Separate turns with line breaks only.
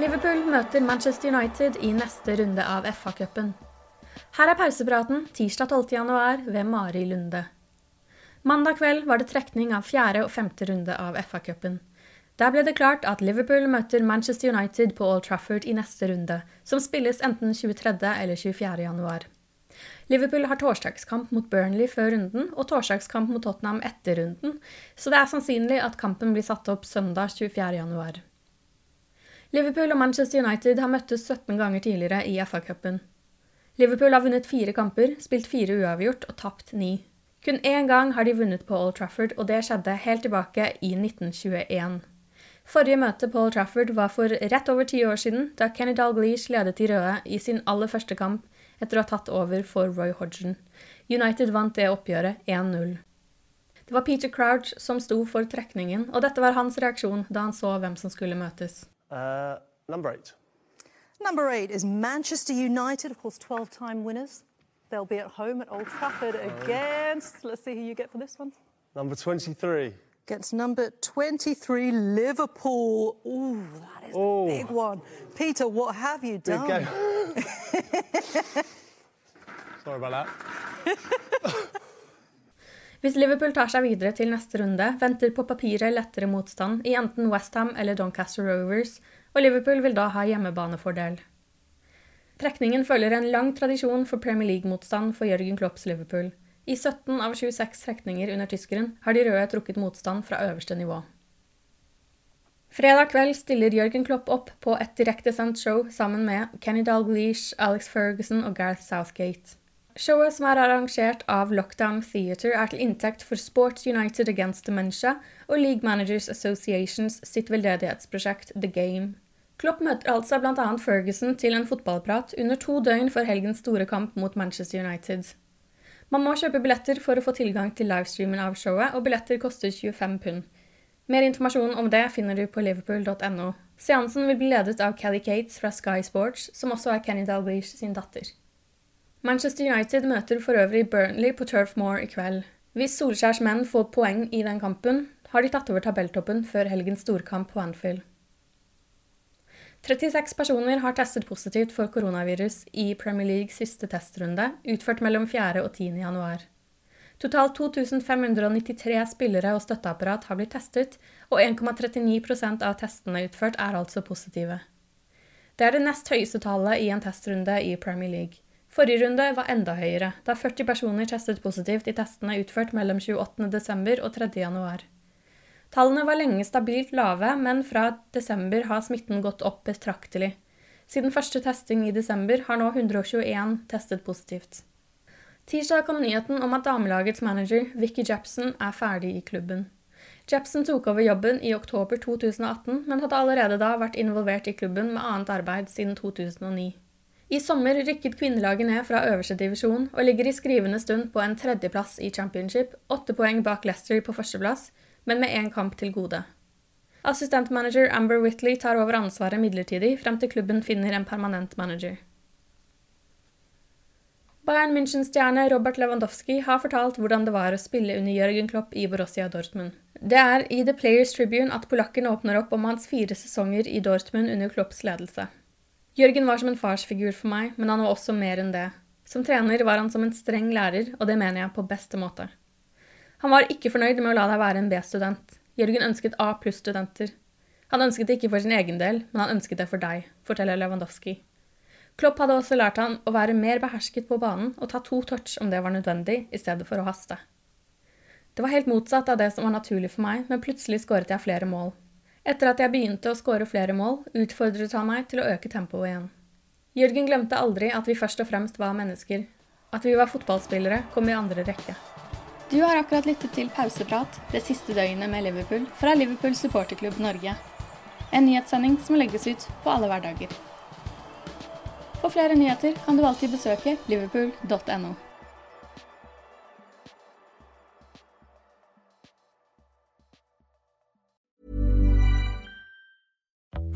Liverpool møter Manchester United i neste runde av FA-cupen. Her er pausepraten tirsdag 12. januar ved Mari Lunde. Mandag kveld var det trekning av fjerde og femte runde av FA-cupen. Der ble det klart at Liverpool møter Manchester United på Old Trafford i neste runde, som spilles enten 23. eller 24. januar. Liverpool har torsdagskamp mot Burnley før runden og torsdagskamp mot Tottenham etter runden, så det er sannsynlig at kampen blir satt opp søndag 24. januar. Liverpool og Manchester United har møttes 17 ganger tidligere i FA-cupen. Liverpool har vunnet fire kamper, spilt fire uavgjort og tapt ni. Kun én gang har de vunnet på Old Trafford, og det skjedde helt tilbake i 1921. Forrige møte på Old Trafford var for rett over ti år siden, da Kenny Dalglish ledet de røde i sin aller første kamp etter å ha tatt over for Roy Hodgson. United vant det oppgjøret 1-0. Det var Peter Crouch som sto for trekningen, og dette var hans reaksjon da han så hvem som skulle møtes.
Uh, number eight.
Number eight is Manchester United, of course, 12 time winners. They'll be at home at Old Trafford against, let's see who you get for this one.
Number 23.
Against number 23, Liverpool. Ooh, that is
Ooh.
a big one. Peter, what have you
Big
done?
game. Sorry about that.
Hvis Liverpool tar seg videre til neste runde, venter på papiret lettere motstand i enten Westham eller Doncaster Rovers, og Liverpool vil da ha hjemmebanefordel. Trekningen følger en lang tradisjon for Premier League-motstand for Jørgen Klopps Liverpool. I 17 av 26 trekninger under tyskeren har de røde trukket motstand fra øverste nivå. Fredag kveld stiller Jørgen Klopp opp på et direktesendt show sammen med Kenny Dalglish, Alex Ferguson og Gareth Southgate. Showet som er arrangert av Lockdown Theatre, er til inntekt for Sports United Against Dementia og League Managers Associations sitt veldedighetsprosjekt The Game. Klopp møter altså bl.a. Ferguson til en fotballprat under to døgn før helgens store kamp mot Manchester United. Man må kjøpe billetter for å få tilgang til livestreamen av showet, og billetter koster 25 pund. Mer informasjon om det finner du på liverpool.no. Seansen vil bli ledet av Kelly Cates fra Sky Sports, som også er Kenny Dalglish sin datter. Manchester United møter for øvrig Burnley på Turf Moor i kveld. Hvis Solskjærs menn får poeng i den kampen, har de tatt over tabelltoppen før helgens storkamp på Anfield. 36 personer har testet positivt for koronavirus i Premier Leagues siste testrunde, utført mellom 4. og 10. januar. Totalt 2593 spillere og støtteapparat har blitt testet, og 1,39% av testene utført er altså positive. Det er det nest høyeste tallet i en testrunde i Premier League. Forrige runde var enda høyere, da 40 personer testet positivt i testene utført mellom 28.12. og 3.1. Tallene var lenge stabilt lave, men fra desember har smitten gått opp betraktelig. Siden første testing i desember har nå 121 testet positivt. Tirsdag kom nyheten om at damelagets manager Vicky Japson er ferdig i klubben. Japson tok over jobben i oktober 2018, men hadde allerede da vært involvert i klubben med annet arbeid siden 2009. I sommer rykket kvinnelaget ned fra øverste divisjon og ligger i skrivende stund på en tredjeplass i championship, åtte poeng bak Leicester på førsteplass, men med én kamp til gode. Assistentmanager Amber Whitley tar over ansvaret midlertidig frem til klubben finner en permanent manager. Bayern München-stjerne Robert Lewandowski har fortalt hvordan det var å spille under Jørgen Klopp i Borussia Dortmund. Det er i The Players Tribune at polakken åpner opp om hans fire sesonger i Dortmund under Klopps ledelse. Jørgen var som en farsfigur for meg, men han var også mer enn det. Som trener var han som en streng lærer, og det mener jeg på beste måte. Han var ikke fornøyd med å la deg være en B-student. Jørgen ønsket A pluss-studenter. Han ønsket det ikke for sin egen del, men han ønsket det for deg, forteller Lewandowski. Klopp hadde også lært han å være mer behersket på banen og ta to touch om det var nødvendig, i stedet for å haste. Det var helt motsatt av det som var naturlig for meg, men plutselig skåret jeg flere mål. Etter at jeg begynte å skåre flere mål, utfordret han meg til å øke tempoet igjen. Jørgen glemte aldri at vi først og fremst var mennesker. At vi var fotballspillere, kom i andre rekke. Du har akkurat lyttet til Pauseprat, det siste døgnet med Liverpool, fra Liverpool supporterklubb Norge. En nyhetssending som legges ut på alle hverdager. For flere nyheter kan du alltid besøke liverpool.no.